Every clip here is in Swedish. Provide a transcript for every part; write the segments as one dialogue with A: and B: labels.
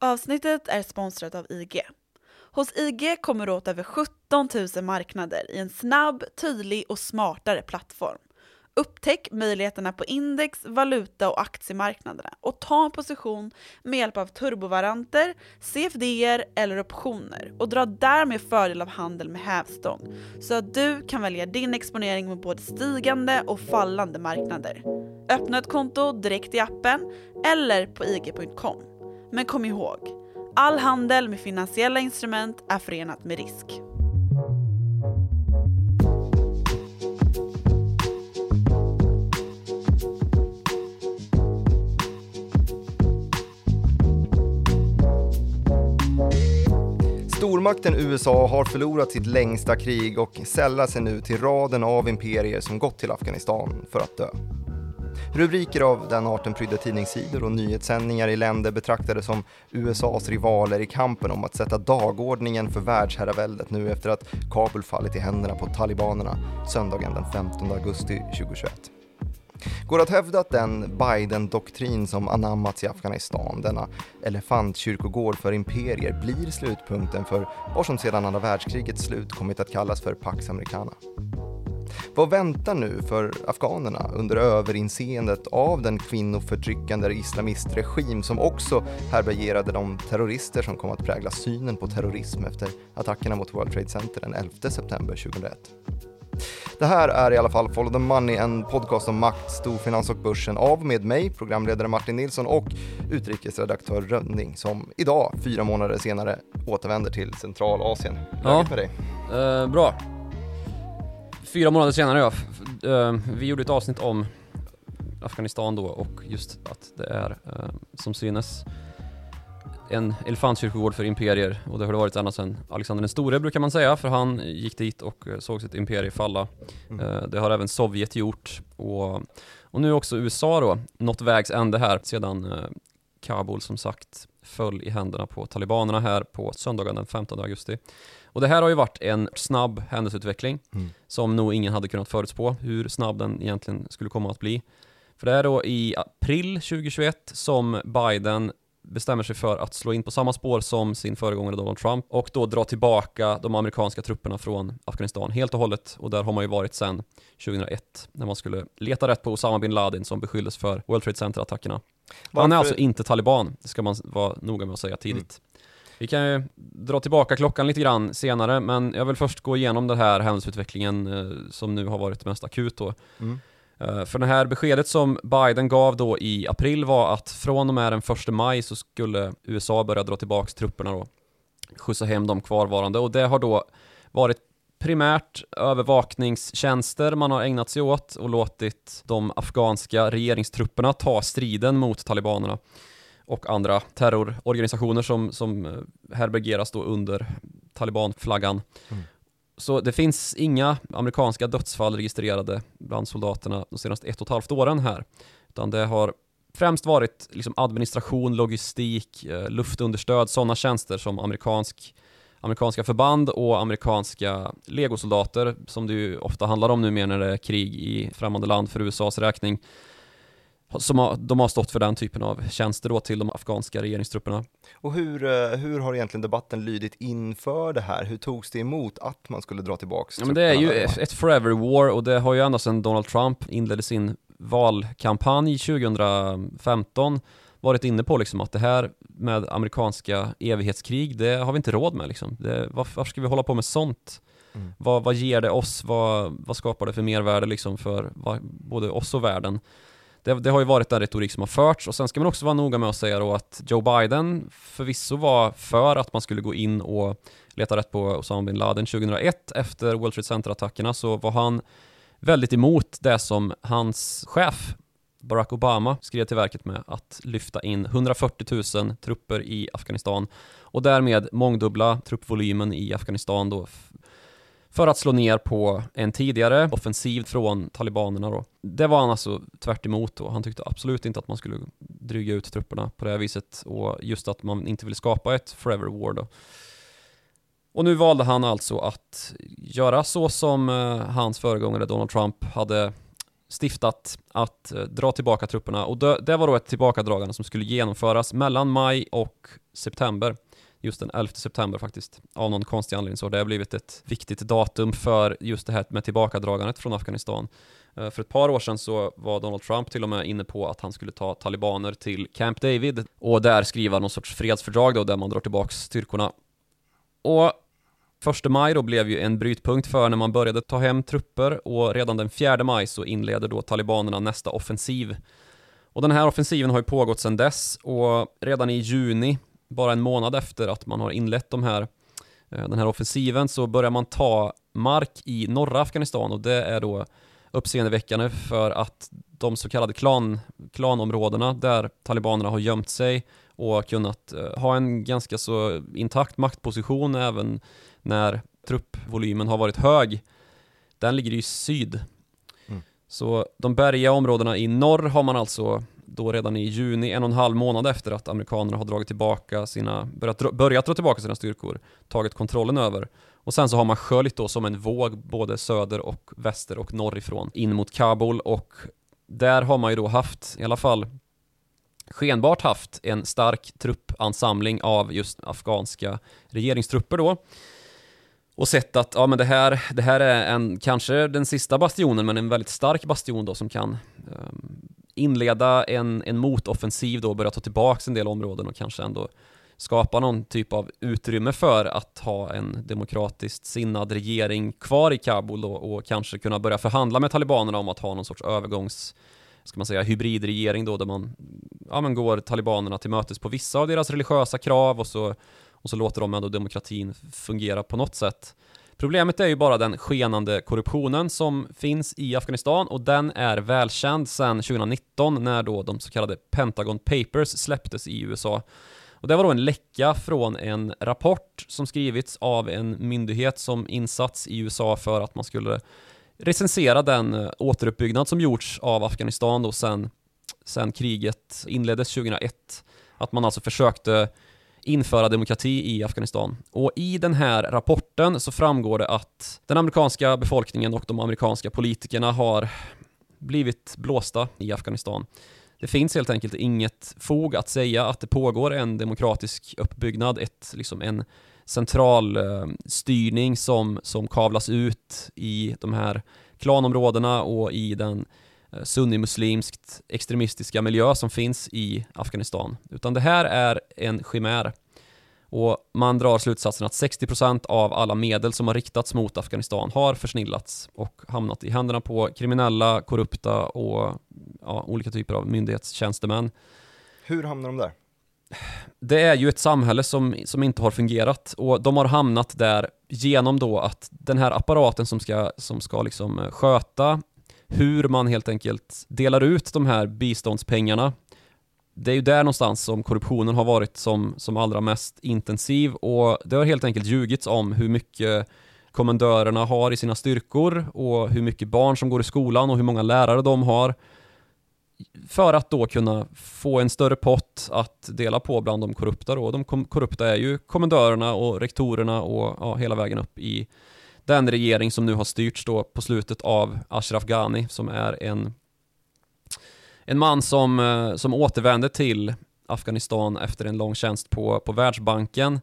A: Avsnittet är sponsrat av IG. Hos IG kommer du åt över 17 000 marknader i en snabb, tydlig och smartare plattform. Upptäck möjligheterna på index, valuta och aktiemarknaderna och ta en position med hjälp av turbovaranter, CFDer eller optioner och dra därmed fördel av handel med hävstång så att du kan välja din exponering mot både stigande och fallande marknader. Öppna ett konto direkt i appen eller på ig.com. Men kom ihåg, all handel med finansiella instrument är förenat med risk.
B: Stormakten USA har förlorat sitt längsta krig och sällar sig nu till raden av imperier som gått till Afghanistan för att dö. Rubriker av den arten prydde tidningssidor och nyhetssändningar i länder betraktade som USAs rivaler i kampen om att sätta dagordningen för världsherraväldet nu efter att Kabul fallit i händerna på talibanerna söndagen den 15 augusti 2021. Går att hävda att den Biden-doktrin som anammats i Afghanistan, denna elefantkyrkogård för imperier, blir slutpunkten för vad som sedan andra världskrigets slut kommit att kallas för Pax Americana? Vad väntar nu för afghanerna under överinseendet av den kvinnoförtryckande islamistregim som också härbärgerade de terrorister som kom att prägla synen på terrorism efter attackerna mot World Trade Center den 11 september 2001? Det här är i alla fall Follow the Money, en podcast om makt, storfinans och börsen av med mig, programledare Martin Nilsson och utrikesredaktör Rönning som idag, fyra månader senare, återvänder till Centralasien. Läget
C: Ja.
B: med dig?
C: Eh, bra. Fyra månader senare ja. F- eh, vi gjorde ett avsnitt om Afghanistan då och just att det är eh, som synes en elefantkyrkogård för imperier och det har det varit ända sedan Alexander den store brukar man säga för han gick dit och eh, såg sitt imperie falla.
B: Mm.
C: Eh, det har även Sovjet gjort och, och nu också USA då nått vägs ände här sedan eh, Kabul som sagt föll i händerna på talibanerna här på söndagen den 15 augusti. Och det här har ju varit en snabb händelseutveckling
B: Mm.
C: som nog ingen hade kunnat förutspå hur snabb den egentligen skulle komma att bli. För det är då i april 2021 som Biden bestämmer sig för att slå in på samma spår som sin föregångare Donald Trump och då dra tillbaka de amerikanska trupperna från Afghanistan helt och hållet och där har man ju varit sedan 2001 när man skulle leta rätt på Osama bin Laden som beskylldes för World Trade Center-attackerna. Han är alltså inte taliban, det ska man vara noga med att säga tidigt. Vi kan ju dra tillbaka klockan lite grann senare, men jag vill först gå igenom den här händelseutvecklingen eh, som nu har varit mest akut då.
B: Mm.
C: Eh, för det här beskedet som Biden gav då i april var att från och med den 1 maj så skulle USA börja dra tillbaka trupperna då, skjutsa hem de kvarvarande och det har då varit primärt övervakningstjänster man har ägnat sig åt och låtit de afghanska regeringstrupperna ta striden mot talibanerna och andra terrororganisationer som, som eh, härbärgeras då under talibanflaggan.
B: Mm.
C: Så det finns inga amerikanska dödsfall registrerade bland soldaterna de senaste ett och ett halvt åren här. Utan det har främst varit liksom administration, logistik, eh, luftunderstöd, sådana tjänster som amerikansk, amerikanska förband och amerikanska legosoldater som det ju ofta handlar om nu mer när det är krig i främmande land för USAs räkning. Som har, de har stått för den typen av tjänster då till de afghanska regeringstrupperna.
B: Och hur, eh, hur har egentligen debatten lydit inför det här? Hur togs det emot att man skulle dra tillbaks
C: Ja, men det är ju ett forever war och det har ju ända sedan Donald Trump inledde sin valkampanj 2015 varit inne på liksom att det här med amerikanska evighetskrig, det har vi inte råd med liksom. Det, varför, varför ska vi hålla på med sånt?
B: Mm.
C: Vad, vad ger det oss? Vad, vad skapar det för mervärde liksom för vad, både oss och världen? Det, det har ju varit den retorik som har förts och sen ska man också vara noga med att säga då att Joe Biden förvisso var för att man skulle gå in och leta rätt på Osama bin Laden 2001 efter World Trade Center-attackerna så var han väldigt emot det som hans chef Barack Obama skrev till verket med att lyfta in 140 000 trupper i Afghanistan och därmed mångdubbla truppvolymen i Afghanistan då för att slå ner på en tidigare offensiv från talibanerna då. Det var han alltså tvärt emot och han tyckte absolut inte att man skulle dryga ut trupperna på det här viset och just att man inte ville skapa ett forever war då. Och nu valde han alltså att göra så som eh, hans föregångare Donald Trump hade stiftat att eh, dra tillbaka trupperna och det, det var då ett tillbakadragande som skulle genomföras mellan maj och september. Just den 11 september faktiskt. Av någon konstig anledning så har det blivit ett viktigt datum för just det här med tillbakadragandet från Afghanistan. Eh, för ett par år sedan så var Donald Trump till och med inne på att han skulle ta talibaner till Camp David och där skriva någon sorts fredsfördrag då där man drar tillbaka styrkorna. Och Första maj då blev ju en brytpunkt för när man började ta hem trupper och redan den 4 maj så inleder då talibanerna nästa offensiv. Och den här offensiven har ju pågått sedan dess och redan i juni, bara en månad efter att man har inlett de här, eh, den här offensiven, så börjar man ta mark i norra Afghanistan och det är då uppseendeväckande för att de så kallade klan, klanområdena där talibanerna har gömt sig och kunnat eh, ha en ganska så intakt maktposition även när truppvolymen har varit hög, den ligger i syd.
B: Mm.
C: Så de bergiga områdena i norr har man alltså då redan i juni, en och en halv månad efter att amerikanerna har dragit tillbaka sina, börjat, dra- börjat dra tillbaka sina styrkor, tagit kontrollen över. Och sen så har man sköljt då som en våg både söder och väster och norrifrån in mot Kabul och där har man ju då haft, i alla fall skenbart haft en stark truppansamling av just afghanska regeringstrupper då och sett att ja, men det, här, det här är en, kanske den sista bastionen, men en väldigt stark bastion då som kan um, inleda en, en motoffensiv då och börja ta tillbaka en del områden och kanske ändå skapa någon typ av utrymme för att ha en demokratiskt sinnad regering kvar i Kabul då, och kanske kunna börja förhandla med talibanerna om att ha någon sorts övergångs ska man säga, hybridregering då där man ja, man går talibanerna till mötes på vissa av deras religiösa krav och så och så låter de ändå demokratin fungera på något sätt. Problemet är ju bara den skenande korruptionen som finns i Afghanistan och den är välkänd sedan 2019 när då de så kallade Pentagon Papers släpptes i USA. Och det var då en läcka från en rapport som skrivits av en myndighet som insats i USA för att man skulle recensera den eh, återuppbyggnad som gjorts av Afghanistan då sen, sen kriget inleddes 2001. Att man alltså försökte införa demokrati i Afghanistan. Och i den här rapporten så framgår det att den amerikanska befolkningen och de amerikanska politikerna har blivit blåsta i Afghanistan. Det finns helt enkelt inget fog att säga att det pågår en demokratisk uppbyggnad, ett, liksom en central eh, styrning som, som kavlas ut i de här klanområdena och i den eh, sunnimuslimskt extremistiska miljö som finns i Afghanistan. Utan det här är en chimär. Och man drar slutsatsen att 60% av alla medel som har riktats mot Afghanistan har försnillats och hamnat i händerna på kriminella, korrupta och ja, olika typer av myndighetstjänstemän.
B: Hur hamnar de där?
C: Det är ju ett samhälle som, som inte har fungerat och de har hamnat där genom då att den här apparaten som ska, som ska liksom eh, sköta hur man helt enkelt delar ut de här biståndspengarna. Det är ju där någonstans som korruptionen har varit som, som allra mest intensiv och det har helt enkelt ljugits om hur mycket kommendörerna har i sina styrkor och hur mycket barn som går i skolan och hur många lärare de har för att då kunna få en större pott att dela på bland de korrupta då. De korrupta är ju kommendörerna och rektorerna och ja, hela vägen upp i den regering som nu har styrts då på slutet av Ashraf Ghani som är en en man som, eh, som återvände till Afghanistan efter en lång tjänst på, på Världsbanken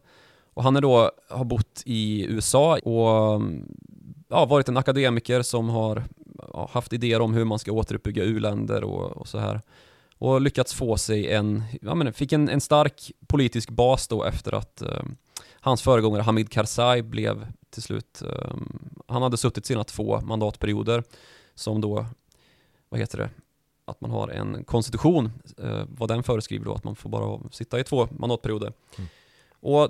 C: och han är då, har bott i USA och ja, varit en akademiker som har ja, haft idéer om hur man ska återuppbygga u-länder och, och så här. Och lyckats få sig en, ja men fick en, en stark politisk bas då efter att eh, hans föregångare Hamid Karzai blev till slut, eh, han hade suttit sina två mandatperioder som då, vad heter det, att man har en konstitution, eh, vad den föreskriver då, att man får bara sitta i två mandatperioder.
B: Mm.
C: Och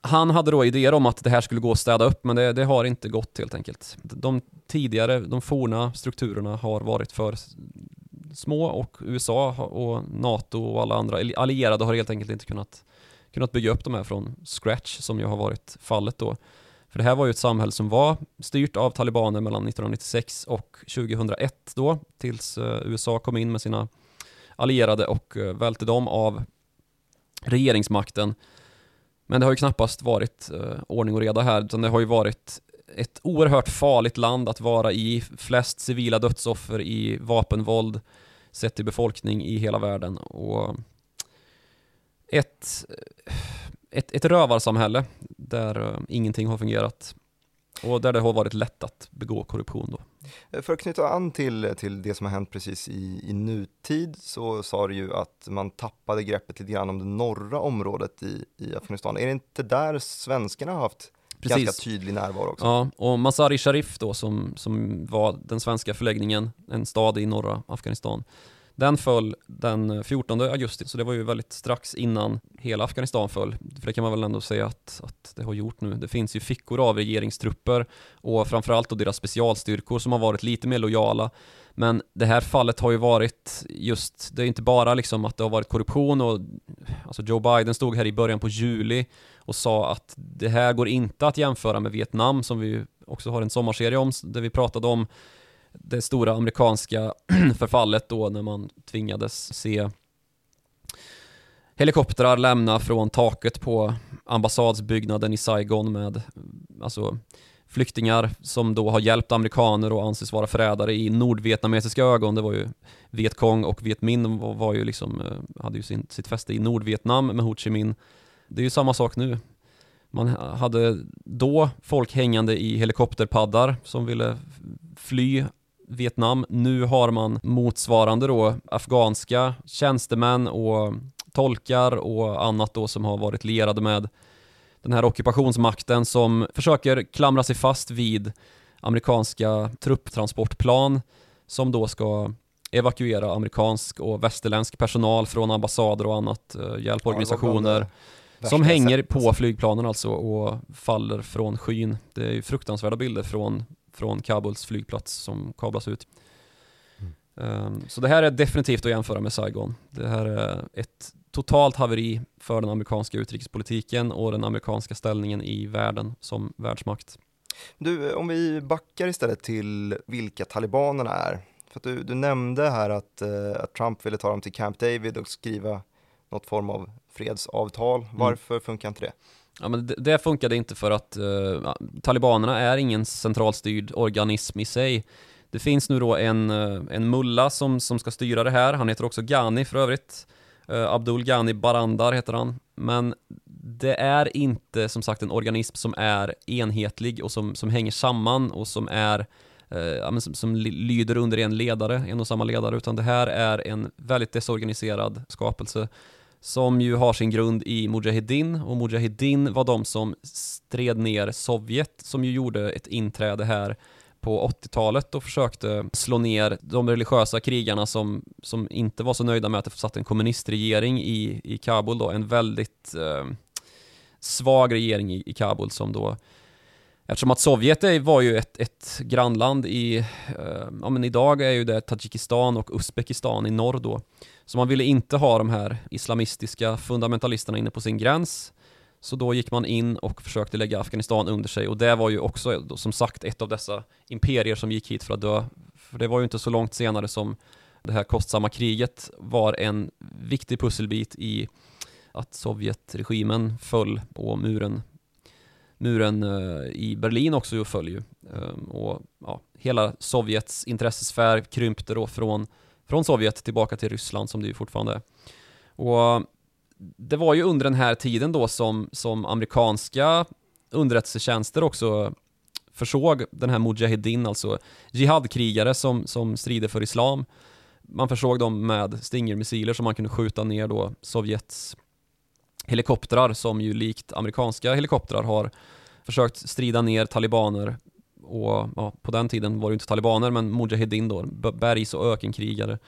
C: han hade då idéer om att det här skulle gå att städa upp, men det, det har inte gått helt enkelt. De tidigare, de forna strukturerna har varit för små och USA och NATO och alla andra allierade har helt enkelt inte kunnat, kunnat bygga upp de här från scratch som ju har varit fallet då. För det här var ju ett samhälle som var styrt av talibaner mellan 1996 och 2001 då, tills eh, USA kom in med sina allierade och eh, välte dem av regeringsmakten. Men det har ju knappast varit eh, ordning och reda här, utan det har ju varit ett oerhört farligt land att vara i, flest civila dödsoffer i vapenvåld sett till befolkning i hela världen och ett, ett, ett rövarsamhälle där uh, ingenting har fungerat och där det har varit lätt att begå korruption då.
B: Eh, för att knyta an till, till det som har hänt precis i, i nutid så sa du ju att man tappade greppet lite grann om det norra området i, i Afghanistan. Är det inte där svenskarna har haft Precis. ganska tydlig närvaro också?
C: Ja, och Masari Sharif då som, som var den svenska förläggningen, en stad i norra Afghanistan. Den föll den 14 augusti, så det var ju väldigt strax innan hela Afghanistan föll. För det kan man väl ändå säga att, att det har gjort nu. Det finns ju fickor av regeringstrupper och framförallt då deras specialstyrkor som har varit lite mer lojala. Men det här fallet har ju varit just, det är inte bara liksom att det har varit korruption och alltså Joe Biden stod här i början på juli och sa att det här går inte att jämföra med Vietnam som vi också har en sommarserie om, där vi pratade om det stora amerikanska förfallet då när man tvingades se helikoptrar lämna från taket på ambassadsbyggnaden i Saigon med alltså flyktingar som då har hjälpt amerikaner och anses vara förrädare i nordvietnamesiska ögon. Det var ju Vietkong och Viet Minh var ju liksom, eh, hade ju sin, sitt fäste i Nordvietnam med Ho Chi Minh. Det är ju samma sak nu. Man hade då folk hängande i helikopterpaddar som ville fly Vietnam. Nu har man motsvarande då afghanska tjänstemän och tolkar och annat då som har varit lierade med den här ockupationsmakten som försöker klamra sig fast vid amerikanska trupptransportplan som då ska evakuera amerikansk och västerländsk personal från ambassader och annat, eh, hjälporganisationer ja, som hänger på flygplanen alltså och faller från skyn. Det är ju fruktansvärda bilder från från Kabuls flygplats som kablas ut. Mm. Um, så det här är definitivt att jämföra med Saigon. Det här är ett totalt haveri för den amerikanska utrikespolitiken och den amerikanska ställningen i världen som världsmakt.
B: Du, om vi backar istället till vilka talibanerna är. För du, du, nämnde här att, uh, att, Trump ville ta dem till Camp David och skriva något form av fredsavtal. Mm. Varför mm. funkar inte det?
C: Ja, men det, det funkade inte för att uh, talibanerna är ingen centralstyrd organism i sig. Det finns nu då en, uh, en mulla som, som ska styra det här. Han heter också Ghani för övrigt. Uh, Abdul Ghani Barandar heter han. Men det är inte som sagt en organism som är enhetlig och som, som hänger samman och som är ja, som, som lyder under en ledare, en och samma ledare, utan det här är en väldigt desorganiserad skapelse som ju har sin grund i Mujahedin och Mujahedin var de som stred ner Sovjet som ju gjorde ett inträde här på 80-talet och försökte slå ner de religiösa krigarna som, som inte var så nöjda med att det satt en kommunistregering i, i Kabul då, en väldigt eh, svag regering i, i Kabul som då Eftersom att Sovjet var ju ett, ett grannland i, eh, ja men idag är ju det Tadzjikistan och Uzbekistan i norr då. Så man ville inte ha de här islamistiska fundamentalisterna inne på sin gräns. Så då gick man in och försökte lägga Afghanistan under sig och det var ju också då, som sagt ett av dessa imperier som gick hit för att dö. För det var ju inte så långt senare som det här kostsamma kriget var en viktig pusselbit i att Sovjetregimen föll och muren muren eh, i Berlin också föll ju. Ehm, och ja, hela Sovjets intressesfär krympte då från från Sovjet tillbaka till Ryssland som det ju fortfarande är. Och det var ju under den här tiden då som, som amerikanska underrättelsetjänster också försåg den här Mujahedin, alltså jihadkrigare som, som strider för islam. Man försåg dem med Stinger-missiler som man kunde skjuta ner då Sovjets helikoptrar som ju likt amerikanska helikoptrar har försökt strida ner talibaner och ja, på den tiden var det inte talibaner men Mujahedin då, bergs och ökenkrigare.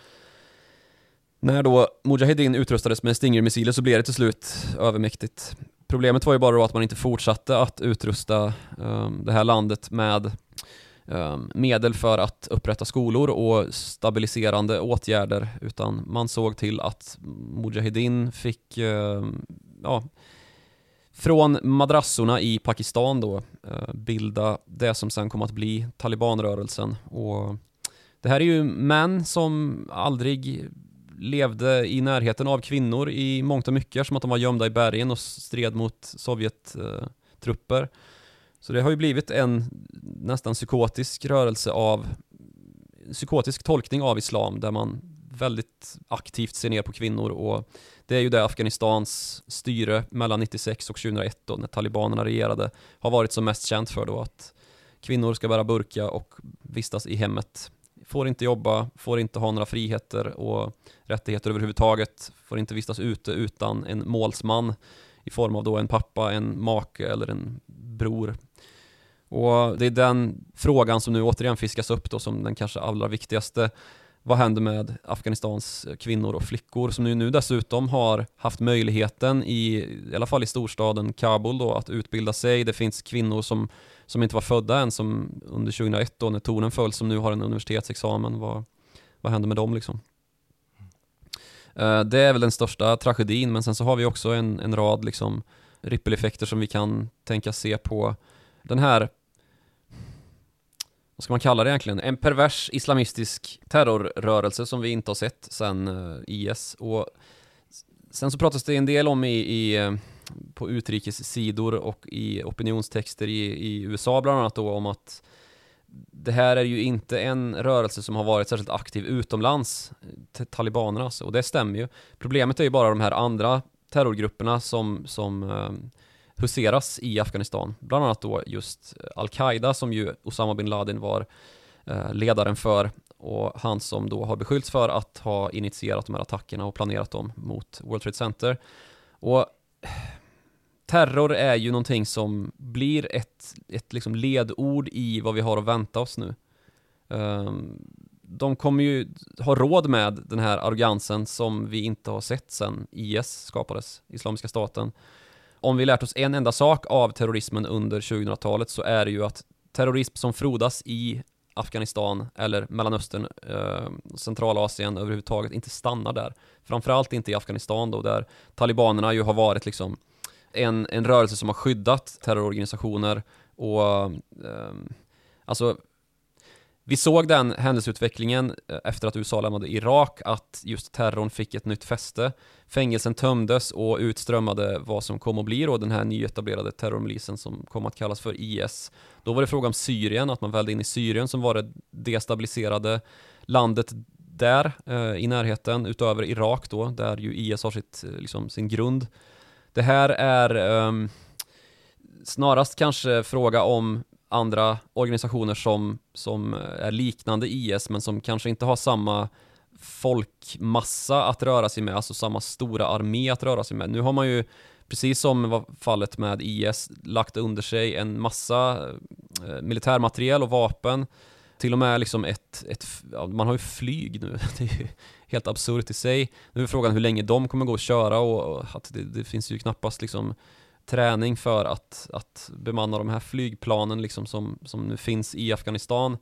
C: När då Mujahedin utrustades med Stinger-missiler så blev det till slut övermäktigt. Problemet var ju bara då att man inte fortsatte att utrusta um, det här landet med Ehm, medel för att upprätta skolor och stabiliserande åtgärder utan man såg till att Mujahedin fick ehm, ja, från madrassorna i Pakistan då eh, bilda det som sen kom att bli talibanrörelsen. Och det här är ju män som aldrig levde i närheten av kvinnor i mångt och mycket som att de var gömda i bergen och stred mot Sovjettrupper. Eh, så det har ju blivit en nästan psykotisk rörelse av psykotisk tolkning av islam där man väldigt aktivt ser ner på kvinnor och det är ju det Afghanistans styre mellan 96 och 2001 då när talibanerna regerade har varit som mest känt för då att kvinnor ska bära burka och vistas i hemmet. Får inte jobba, får inte ha några friheter och rättigheter överhuvudtaget, får inte vistas ute utan en målsman i form av då en pappa, en make eller en bror. Och det är den frågan som nu återigen fiskas upp då som den kanske allra viktigaste. Vad händer med Afghanistans kvinnor och flickor som nu, nu dessutom har haft möjligheten i, i alla fall i storstaden Kabul då, att utbilda sig. Det finns kvinnor som, som inte var födda än som under 2001 då när tornen föll som nu har en universitetsexamen. Vad, vad händer med dem liksom? Eh, det är väl den största tragedin, men sen så har vi också en, en rad liksom rippeleffekter som vi kan tänka se på den här vad ska man kalla det egentligen? En pervers islamistisk terrorrörelse som vi inte har sett sedan eh, IS. Och sen så pratas det en del om i, i eh, på utrikessidor och i opinionstexter i, i USA bland annat då om att det här är ju inte en rörelse som har varit särskilt aktiv utomlands, talibanerna alltså, och det stämmer ju. Problemet är ju bara de här andra terrorgrupperna som, som eh, huseras i Afghanistan. Bland annat då just Al-Qaida som ju Osama bin Laden var eh, ledaren för och han som då har beskyllts för att ha initierat de här attackerna och planerat dem mot World Trade Center. Och terror är ju någonting som blir ett, ett liksom ledord i vad vi har att vänta oss nu. Um, de kommer ju ha råd med den här arrogansen som vi inte har sett sedan IS skapades, Islamiska staten. Om vi lärt oss en enda sak av terrorismen under 2000-talet så är det ju att terrorism som frodas i Afghanistan eller Mellanöstern, eh, Centralasien överhuvudtaget inte stannar där. Framförallt inte i Afghanistan då, där talibanerna ju har varit liksom en, en rörelse som har skyddat terrororganisationer och eh, alltså vi såg den händelseutvecklingen eh, efter att USA lämnade Irak, att just terrorn fick ett nytt fäste. Fängelsen tömdes och utströmmade vad som kom att bli då den här nyetablerade terrormilisen som kom att kallas för IS. Då var det fråga om Syrien, att man välde in i Syrien som var det destabiliserade landet där eh, i närheten, utöver Irak då, där ju IS har sitt, eh, liksom, sin grund. Det här är um, snarast kanske fråga om andra organisationer som, som är liknande IS men som kanske inte har samma folkmassa att röra sig med, alltså samma stora armé att röra sig med. Nu har man ju, precis som var fallet med IS, lagt under sig en massa eh, militärmateriel och vapen. Till och med liksom ett, ett ja, man har ju flyg nu, det är ju helt absurt i sig. Nu är frågan hur länge de kommer gå att köra och, och att det, det finns ju knappast liksom träning för att, att bemanna de här flygplanen liksom som, som nu finns i Afghanistan.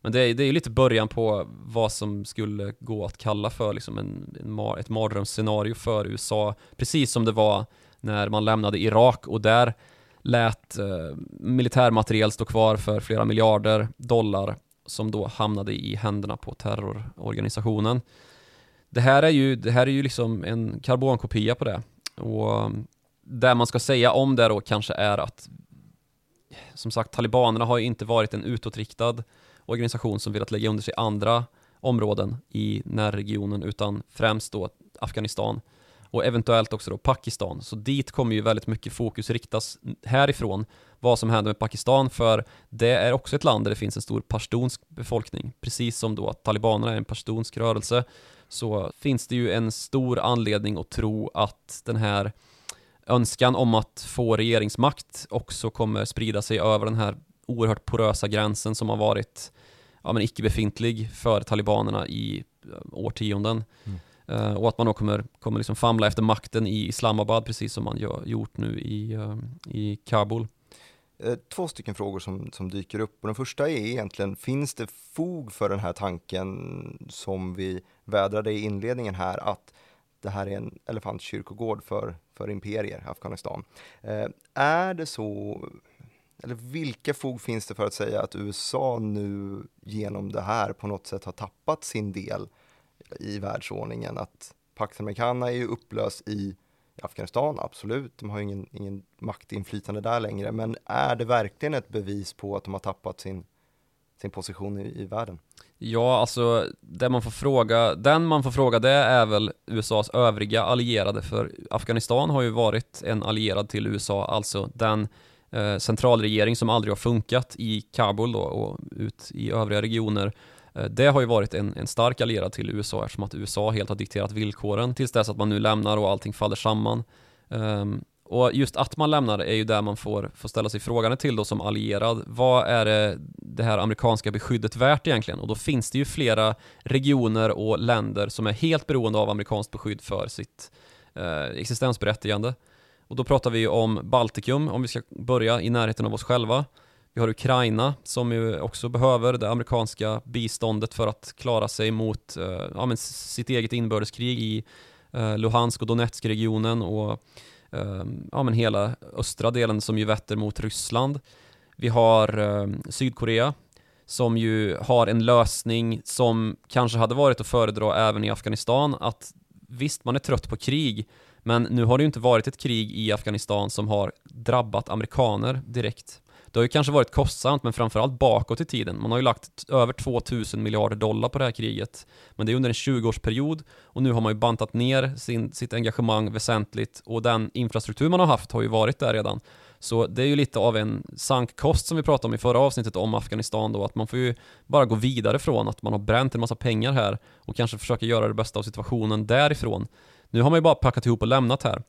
C: Men det är, det är lite början på vad som skulle gå att kalla för liksom en, en, ett mardrömsscenario för USA. Precis som det var när man lämnade Irak och där lät eh, militärmateriel stå kvar för flera miljarder dollar som då hamnade i händerna på terrororganisationen. Det här är ju, det här är ju liksom en karbonkopia på det. Och um, det man ska säga om det då kanske är att som sagt, talibanerna har ju inte varit en utåtriktad organisation som velat lägga under sig andra områden i närregionen utan främst då Afghanistan och eventuellt också då Pakistan. Så dit kommer ju väldigt mycket fokus riktas härifrån vad som händer med Pakistan för det är också ett land där det finns en stor pashtunsk befolkning. Precis som då att talibanerna är en pashtunsk rörelse så finns det ju en stor anledning att tro att den här önskan om att få regeringsmakt också kommer sprida sig över den här oerhört porösa gränsen som har varit ja, men icke befintlig för talibanerna i eh, årtionden. Mm. Uh, och att man då kommer, kommer liksom famla efter makten i Islamabad precis som man gör, gjort nu i, uh, i Kabul.
B: Eh, två stycken frågor som, som dyker upp och den första är egentligen, finns det fog för den här tanken som vi vädrade i inledningen här att det här är en elefantkyrkogård för, för imperier, Afghanistan. Eh, är det så, eller vilka fog finns det för att säga att USA nu genom det här på något sätt har tappat sin del i världsordningen? Att Pax Americana är ju upplöst i i Afghanistan, absolut, de har ingen, ingen maktinflytande där längre, men är det verkligen ett bevis på att de har tappat sin, sin position i, i världen?
C: Ja, alltså det man får fråga, den man får fråga det är väl USAs övriga allierade för Afghanistan har ju varit en allierad till USA, alltså den eh, centralregering som aldrig har funkat i Kabul då och ut i övriga regioner. Eh, det har ju varit en, en stark allierad till USA eftersom att USA helt har dikterat villkoren tills dess att man nu lämnar och allting faller samman. Um, och just att man lämnar är ju där man får, får ställa sig frågan till då som allierad. Vad är det, det här amerikanska beskyddet värt egentligen? Och då finns det ju flera regioner och länder som är helt beroende av amerikanskt beskydd för sitt eh, existensberättigande. Och då pratar vi om Baltikum, om vi ska börja i närheten av oss själva. Vi har Ukraina som ju också behöver det amerikanska biståndet för att klara sig mot eh, ja, men sitt eget inbördeskrig i eh, Luhansk och Donetsk-regionen och ehm, ja, men hela östra delen som ju vetter mot Ryssland. Vi har eh, Sydkorea som ju har en lösning som kanske hade varit att föredra även i Afghanistan. Att visst, man är trött på krig, men nu har det ju inte varit ett krig i Afghanistan som har drabbat amerikaner direkt. Det har ju kanske varit kostsamt, men framförallt bakåt i tiden. Man har ju lagt över 2000 miljarder dollar på det här kriget. Men det är under en 20-årsperiod och nu har man ju bantat ner sin, sitt engagemang väsentligt och den infrastruktur man har haft har ju varit där redan. Så det är ju lite av en sankkost som vi pratade om i förra avsnittet om Afghanistan då, att man får ju bara gå vidare från att man har bränt en massa pengar här och kanske försöka göra det bästa av situationen därifrån. Nu har man ju bara packat ihop och lämnat här.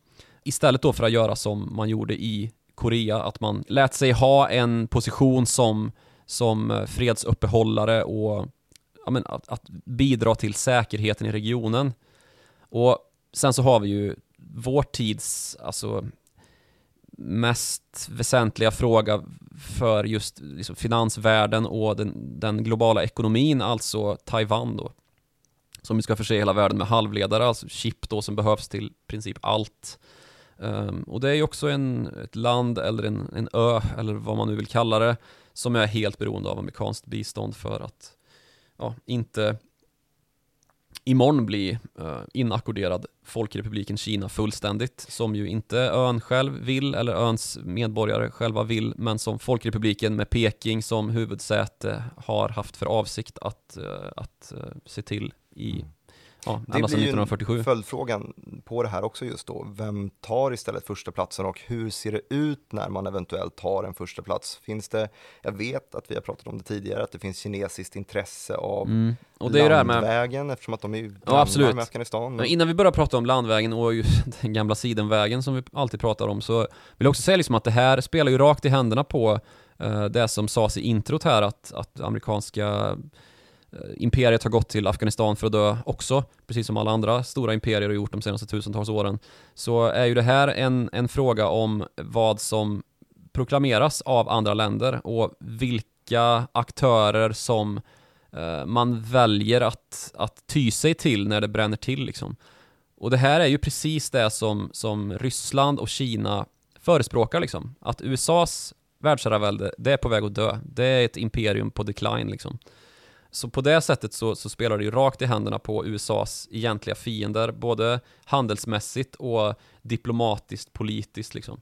C: Istället då för att göra som man gjorde i Korea, att man lät sig ha en position som, som fredsuppehållare och ja, men, att, att bidra till säkerheten i regionen. Och sen så har vi ju vår tids, alltså mest väsentliga fråga för just liksom, finansvärlden och den, den, globala ekonomin, alltså Taiwan då. Som vi ska förse hela världen med halvledare, alltså chip då som behövs till princip allt. Um, och det är ju också en, ett land eller en, en ö, eller vad man nu vill kalla det, som är helt beroende av amerikanskt bistånd för att ja, inte imorgon bli uh, inackorderad Folkrepubliken Kina fullständigt, som ju inte ön själv vill, eller öns medborgare själva vill, men som Folkrepubliken med Peking som huvudsäte har haft för avsikt att, uh, att uh, se till i mm. Ja,
B: det blir 1947. ju följdfrågan på det här också just då. Vem tar istället första platsen och hur ser det ut när man eventuellt tar en första plats? Finns det, jag vet att vi har pratat om det tidigare, att det finns kinesiskt intresse av mm. och det är landvägen med... eftersom att de är
C: ja, absolut.
B: med Afghanistan.
C: Men... Innan vi börjar prata om landvägen och den gamla sidenvägen som vi alltid pratar om så vill jag också säga liksom att det här spelar ju rakt i händerna på uh, det som sades i introt här att, att amerikanska Eh, Eh, imperiet har gått till Afghanistan för att dö också, precis som alla andra stora imperier har gjort de senaste tusentals åren, så är ju det här en, en fråga om vad som proklameras av andra länder och vilka aktörer som eh, man väljer att, att ty sig till när det bränner till liksom. Och det här är ju precis det som, som Ryssland och Kina förespråkar liksom. Att USAs världsherravälde, det är på väg att dö. Det är ett imperium på decline liksom. Så på det sättet så, så, spelar det ju rakt i händerna på USAs egentliga fiender, både handelsmässigt och diplomatiskt, politiskt liksom.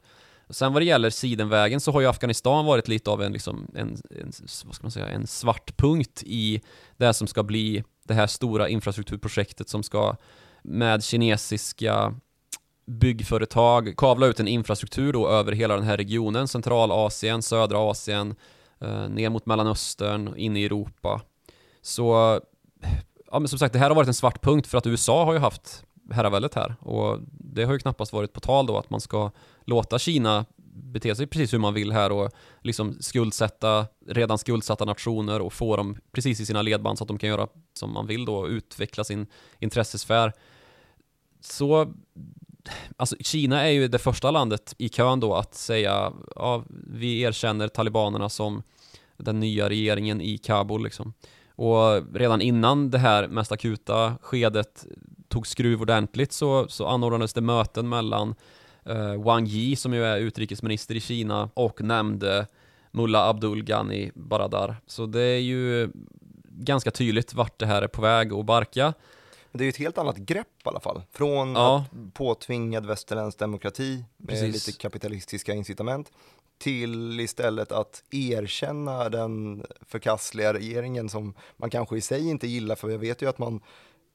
C: Sen vad det gäller sidenvägen så har ju Afghanistan varit lite av en, liksom, en, en, vad ska man säga, en svart punkt i det som ska bli det här stora infrastrukturprojektet som ska med kinesiska byggföretag kavla ut en infrastruktur då över hela den här regionen, Centralasien, södra Asien, eh, ner mot Mellanöstern, in i Europa så, ja men som sagt, det här har varit en svart punkt för att USA har ju haft herraväldet här och det har ju knappast varit på tal då att man ska låta Kina bete sig precis hur man vill här och liksom skuldsätta redan skuldsatta nationer och få dem precis i sina ledband så att de kan göra som man vill då, och utveckla sin intressesfär. Så, alltså Kina är ju det första landet i kön då att säga, ja, vi erkänner talibanerna som den nya regeringen i Kabul liksom. Och redan innan det här mest akuta skedet tog skruv ordentligt så, så anordnades det möten mellan eh, Wang Yi som ju är utrikesminister i Kina och nämnde Mullah Abdul Ghani Baradar. Så det är ju ganska tydligt vart det här är på väg att barka.
B: Det är ju ett helt annat grepp i alla fall. Från
C: Ja.
B: att påtvingad västerländsk demokrati med
C: Precis.
B: lite kapitalistiska incitament till istället att erkänna den förkastliga regeringen som man kanske i sig inte gillar för jag vet ju att man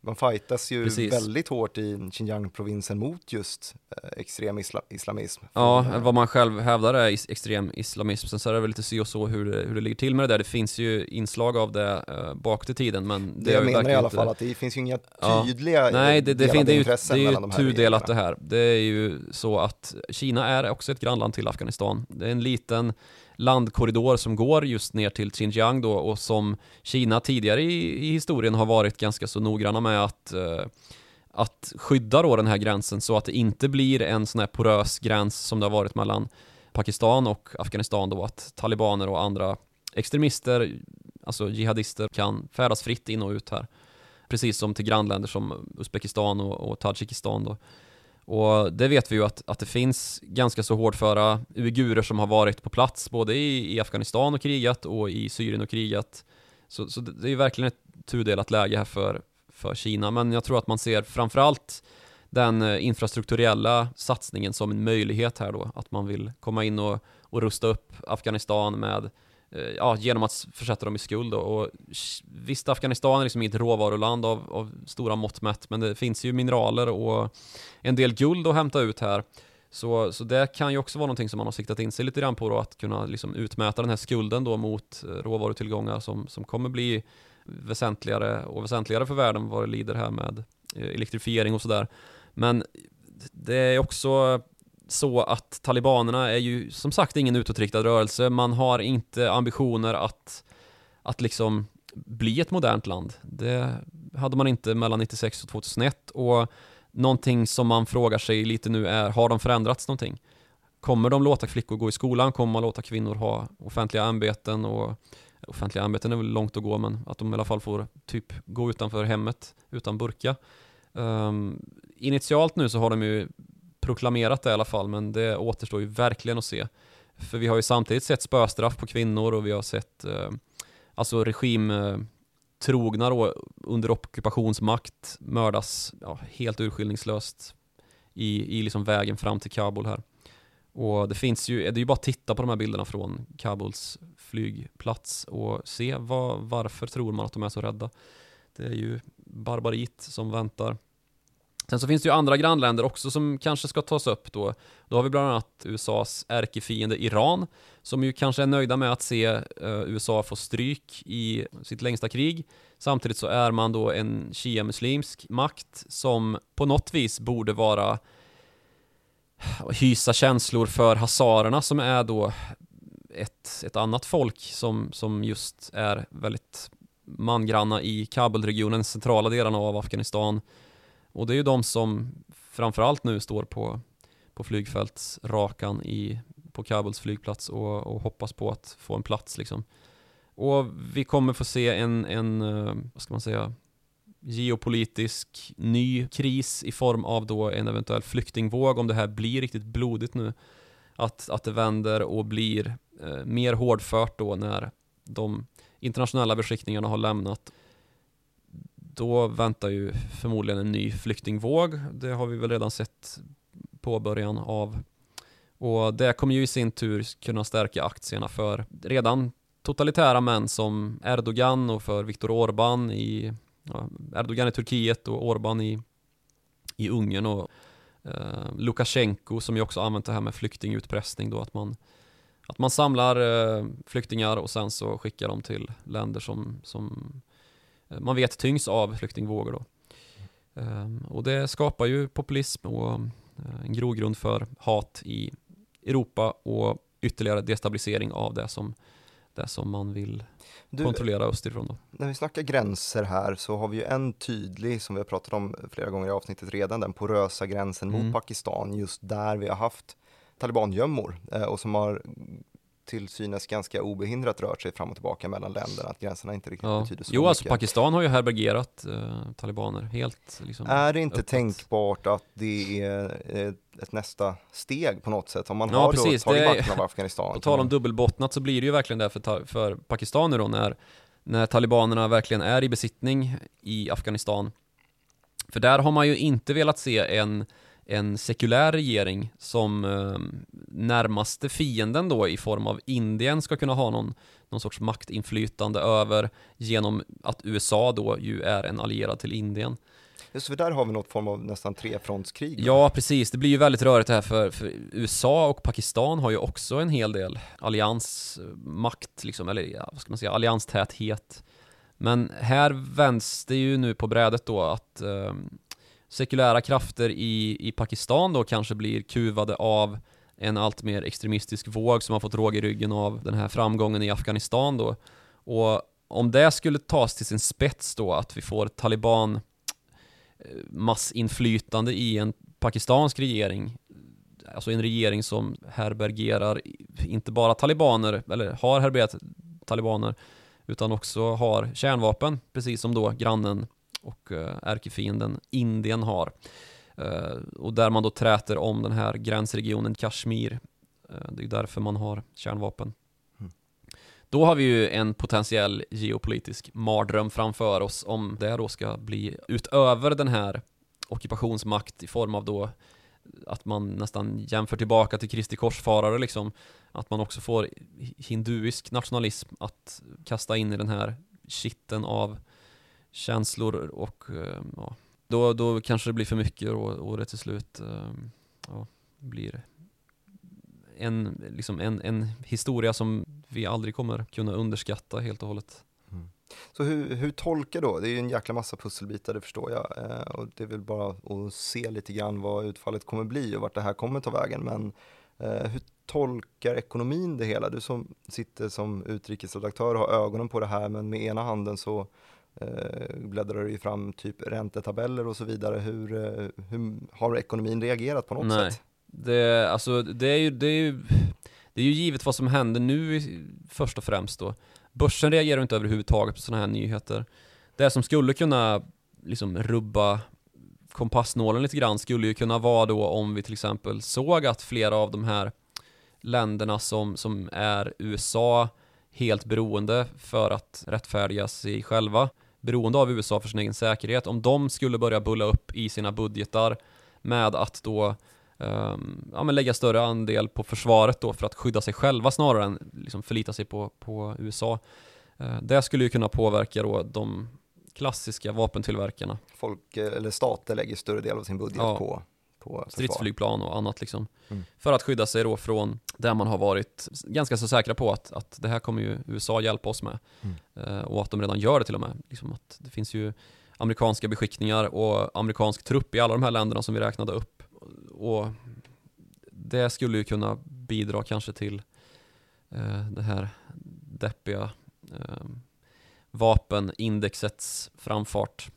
B: man fightas ju
C: Precis.
B: väldigt hårt i Xinjiang-provinsen mot just eh, extrem isla islamism.
C: Ja,
B: Från, eh,
C: vad man själv hävdar är is- extrem islamism. Sen så är det väl lite si och så hur det, hur det ligger till med det där. Det finns ju inslag av det uh, bakåt i tiden, men det,
B: det jag menar i alla fall att det finns ju inga
C: Ja.
B: tydliga eh,
C: Nej, det, det, fin- det är ju, det är ju tudelat det här. Det är ju så att Kina är också ett grannland till Afghanistan. Det är en liten landkorridor som går just ner till Xinjiang då och som Kina tidigare i, i historien har varit ganska så noggranna med att eh, att skydda då den här gränsen så att det inte blir en sån här porös gräns som det har varit mellan Pakistan och Afghanistan då att talibaner och andra extremister, alltså jihadister, kan färdas fritt in och ut här. Precis som till grannländer som Uzbekistan och, och Tadzjikistan då. Och det vet vi ju att, att det finns ganska så hårdföra uigurer som har varit på plats både i, i Afghanistan och krigat och i Syrien och krigat. Så, så det är ju verkligen ett tudelat läge här för, för Kina, men jag tror att man ser framförallt den eh, infrastrukturella satsningen som en möjlighet här då, att man vill komma in och, och rusta upp Afghanistan med Eh, ja, genom att försätta dem i skuld Och, och Visst, Afghanistan är liksom inget råvaruland av, av stora mått mätt, men det finns ju mineraler och en del guld att hämta ut här. Så, så det kan ju också vara någonting som man har siktat in sig lite grann på då, att kunna liksom utmäta den här skulden då mot eh, råvarutillgångar som, som kommer bli väsentligare och väsentligare för världen vad det lider här med eh, elektrifiering och sådär. Men det är också så att talibanerna är ju som sagt ingen utåtriktad rörelse. Man har inte ambitioner att, att liksom bli ett modernt land. Det hade man inte mellan 96 och 2001 och någonting som man frågar sig lite nu är, har de förändrats någonting? Kommer de låta flickor gå i skolan? Kommer man låta kvinnor ha offentliga ämbeten? Och offentliga ämbeten är väl långt att gå, men att de i alla fall får typ gå utanför hemmet utan burka. Um, initialt nu så har de ju proklamerat det i alla fall, men det återstår ju verkligen att se. För vi har ju samtidigt sett spöstraff på kvinnor och vi har sett eh, alltså regimtrogna eh, då under ockupationsmakt mördas ja, helt urskillningslöst i, i liksom vägen fram till Kabul här. Och det finns ju, det är ju bara att titta på de här bilderna från Kabuls flygplats och se vad, varför tror man att de är så rädda. Det är ju barbarit som väntar. Sen så finns det ju andra grannländer också som kanske ska tas upp då. Då har vi bland annat USAs ärkefiende Iran, som ju kanske är nöjda med att se eh, USA få stryk i sitt längsta krig. Samtidigt så är man då en shia-muslimsk makt som på något vis borde vara eh, hysa känslor för hazarerna som är då ett, ett annat folk som, som just är väldigt mangranna i Kabulregionen, centrala delarna av Afghanistan. Och det är ju de som framförallt nu står på, på flygfältsrakan i, på Kabuls flygplats och, och hoppas på att få en plats liksom. Och vi kommer få se en, en eh, vad ska man säga, geopolitisk ny kris i form av då en eventuell flyktingvåg om det här blir riktigt blodigt nu. Att, att det vänder och blir eh, mer hårdfört då när de internationella beskickningarna har lämnat. Då väntar ju förmodligen en ny flyktingvåg. Det har vi väl redan sett på början av. Och det kommer ju i sin tur kunna stärka aktierna för redan totalitära män som Erdogan och för Viktor Orbán i ja, Erdogan i Turkiet och Orbán i, i Ungern och eh, Lukasjenko som ju också använt det här med flyktingutpressning då att man att man samlar eh, flyktingar och sen så skickar dem till länder som, som man vet tyngs av flyktingvågor då. Ehm, och det skapar ju populism och eh, en grogrund för hat i Europa och ytterligare destabilisering av det som, det som man vill
B: Du,
C: kontrollera österifrån då.
B: när vi snackar gränser här så har vi ju en tydlig, som vi har pratat om flera gånger i avsnittet redan, den porösa gränsen
C: Mm.
B: mot Pakistan, just där vi har haft talibangömmor eh, och som har till synes ganska obehindrat rört sig fram och tillbaka mellan länderna, att gränserna inte riktigt
C: Ja.
B: betyder så
C: Jo, alltså
B: mycket.
C: Pakistan har ju härbärgerat eh, talibaner helt liksom.
B: Är det inte
C: öppet.
B: tänkbart att det är ett, ett nästa steg på något sätt? Om man
C: Ja,
B: har
C: precis.
B: då tagit makten av Afghanistan.
C: På tal om dubbelbottnat så blir det ju verkligen det för, för Pakistan nu då när, när talibanerna verkligen är i besittning i Afghanistan För där har man ju inte velat se en, en sekulär regering som eh, närmaste fienden då i form av Indien ska kunna ha någon, någon sorts maktinflytande över genom att USA då ju är en allierad till Indien.
B: Just för där har vi något form av nästan trefrontskrig.
C: Ja, precis. Det blir ju väldigt rörigt det här för, för USA och Pakistan har ju också en hel del alliansmakt, liksom, eller ja, vad ska man säga, allianstäthet. Men här vänds det ju nu på brädet då att eh, sekulära krafter i, i Pakistan då kanske blir kuvade av en allt mer extremistisk våg som har fått råg i ryggen av den här framgången i Afghanistan då. Och om det skulle tas till sin spets då, att vi får taliban eh, massinflytande i en pakistansk regering Alltså en regering som herbergerar inte bara talibaner, eller har härbärgerat talibaner Utan också har kärnvapen, precis som då grannen och eh, ärkefienden Indien har. Eh, Och där man då träter om den här gränsregionen Kashmir eh, Det är därför man har kärnvapen. Då har vi ju en potentiell geopolitisk mardröm framför oss om det då ska bli utöver den här ockupationsmakt i form av då att man nästan jämför tillbaka till Kristi korsfarare liksom att man också får hinduisk nationalism att kasta in i den här kitten av känslor och eh, ja, då, då kanske det blir för mycket och, och det till slut eh, ja, blir en, liksom en, en historia som vi aldrig kommer kunna underskatta helt och hållet. Mm.
B: Så hur, hur tolkar då? Det är ju en jäkla massa pusselbitar, det förstår jag. Eh, och det är väl bara att se lite grann vad utfallet kommer bli och vart det här kommer ta vägen. Men eh, hur tolkar ekonomin det hela? Du som sitter som utrikesredaktör och har ögonen på det här, men med ena handen så bläddrar du ju fram typ räntetabeller och så vidare. Hur, eh, hur har ekonomin reagerat på något
C: Nej.
B: sätt?
C: Det, alltså, det är ju, det är ju, det är ju givet vad som händer nu först och främst då. Börsen reagerar inte överhuvudtaget på sådana här nyheter. Det som skulle kunna liksom rubba kompassnålen lite grann skulle ju kunna vara då om vi till exempel såg att flera av de här länderna som, som är USA helt beroende för att rättfärdiga sig själva, beroende av USA för sin egen säkerhet, om de skulle börja bulla upp i sina budgetar med att då um, ja, men lägga större andel på försvaret då för att skydda sig själva snarare än liksom förlita sig på, på USA. Uh, det skulle ju kunna påverka då de klassiska vapentillverkarna.
B: Folk, eh, eller stater lägger större del av sin budget ja. på, på
C: stridsflygplan och annat liksom. Mm. För att skydda sig då från där man har varit ganska så säkra på att, att det här kommer ju USA hjälpa oss med. Mm. Uh, och att de redan gör det till och med. Liksom att det finns ju amerikanska beskickningar och amerikansk trupp i alla de här länderna som vi räknade upp och det skulle ju kunna bidra kanske till eh, det här deppiga eh, vapenindexets framfart.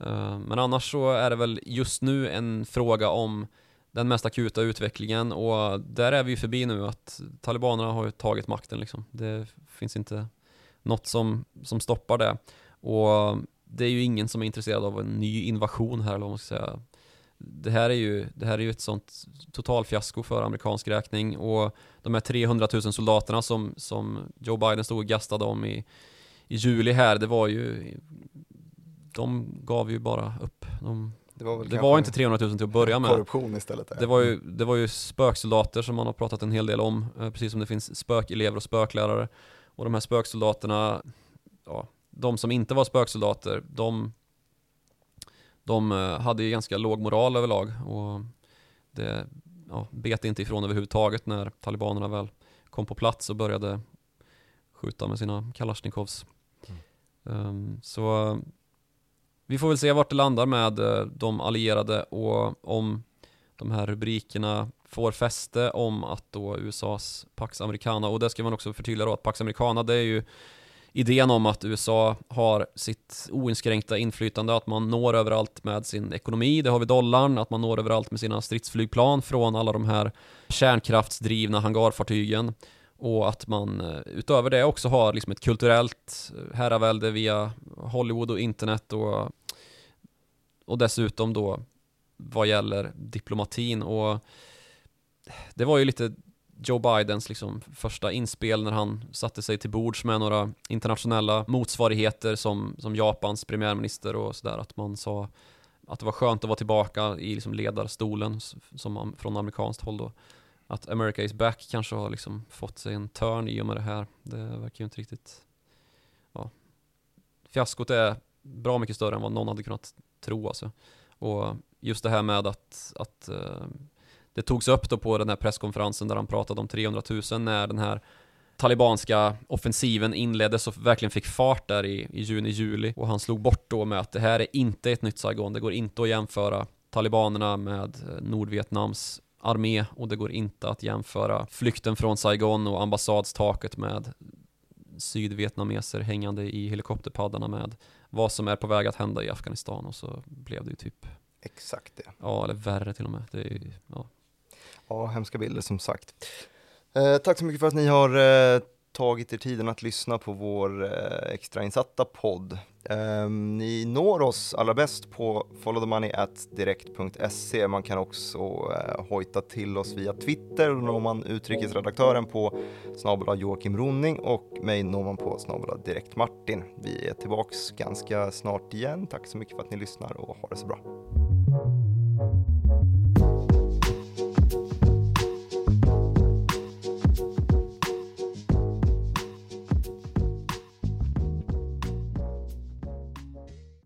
C: Eh, men annars så är det väl just nu en fråga om den mest akuta utvecklingen och där är vi ju förbi nu att talibanerna har ju tagit makten liksom. Det finns inte något som, som stoppar det. Och det är ju ingen som är intresserad av en ny invasion här eller vad man ska säga det här är ju, det här är ju ett sånt totalfiasko för amerikansk räkning och de här 300 000 soldaterna som, som Joe Biden stod och gastade om i, i juli här, det var ju de gav ju bara upp. De, det var, det var inte 300 000 till att börja med.
B: Korruption istället.
C: Det var, ju, det var ju spöksoldater som man har pratat en hel del om, eh, precis som det finns spökelever och spöklärare. Och de här spöksoldaterna, ja, de som inte var spöksoldater, de de eh, hade ju ganska låg moral överlag och det ja, bet inte ifrån överhuvudtaget när talibanerna väl kom på plats och började skjuta med sina kalasjnikovs. Mm. Um, så vi får väl se vart det landar med eh, de allierade och om de här rubrikerna får fäste om att då USAs Pax Americana, och det ska man också förtydliga då att Pax Americana det är ju idén om att USA har sitt oinskränkta inflytande, att man når överallt med sin ekonomi, det har vi dollarn, att man når överallt med sina stridsflygplan från alla de här kärnkraftsdrivna hangarfartygen och att man eh, utöver det också har liksom ett kulturellt eh, herravälde via Hollywood och internet och, och dessutom då vad gäller diplomatin och det var ju lite Joe Bidens liksom första inspel när han satte sig till bords med några internationella motsvarigheter som, som Japans premiärminister och sådär, att man sa att det var skönt att vara tillbaka i liksom ledarstolen som från amerikanskt håll då. Att America is back kanske har liksom fått sig en törn i och med det här. Det verkar ju inte riktigt... Ja. Fiaskot är bra mycket större än vad någon hade kunnat tro alltså. Och just det här med att, att eh, det togs upp då på den här presskonferensen där han pratade om 300 000 när den här talibanska offensiven inleddes och verkligen fick fart där i, i juni-juli och han slog bort då med att det här är inte ett nytt Saigon, det går inte att jämföra talibanerna med eh, Nordvietnams armé och det går inte att jämföra flykten från Saigon och ambassadstaket med sydvietnameser hängande i helikopterpaddarna med vad som är på väg att hända i Afghanistan och så blev det ju typ,
B: Exakt det.
C: ja eller värre till och med. Det är, ju- ja.
B: Ja, hemska bilder som sagt. Eh, tack så mycket för att ni har eh, tagit er tiden att lyssna på vår eh, extrainsatta podd. Eh, ni når oss allra bäst på followthemoney.direkt.se. Man kan också eh, hojta till oss via Twitter. Då når man utrikesredaktören på snabel Joakim Ronning och mig når man på snabel direkt Martin. Vi är tillbaks ganska snart igen. Tack så mycket för att ni lyssnar och ha det så bra.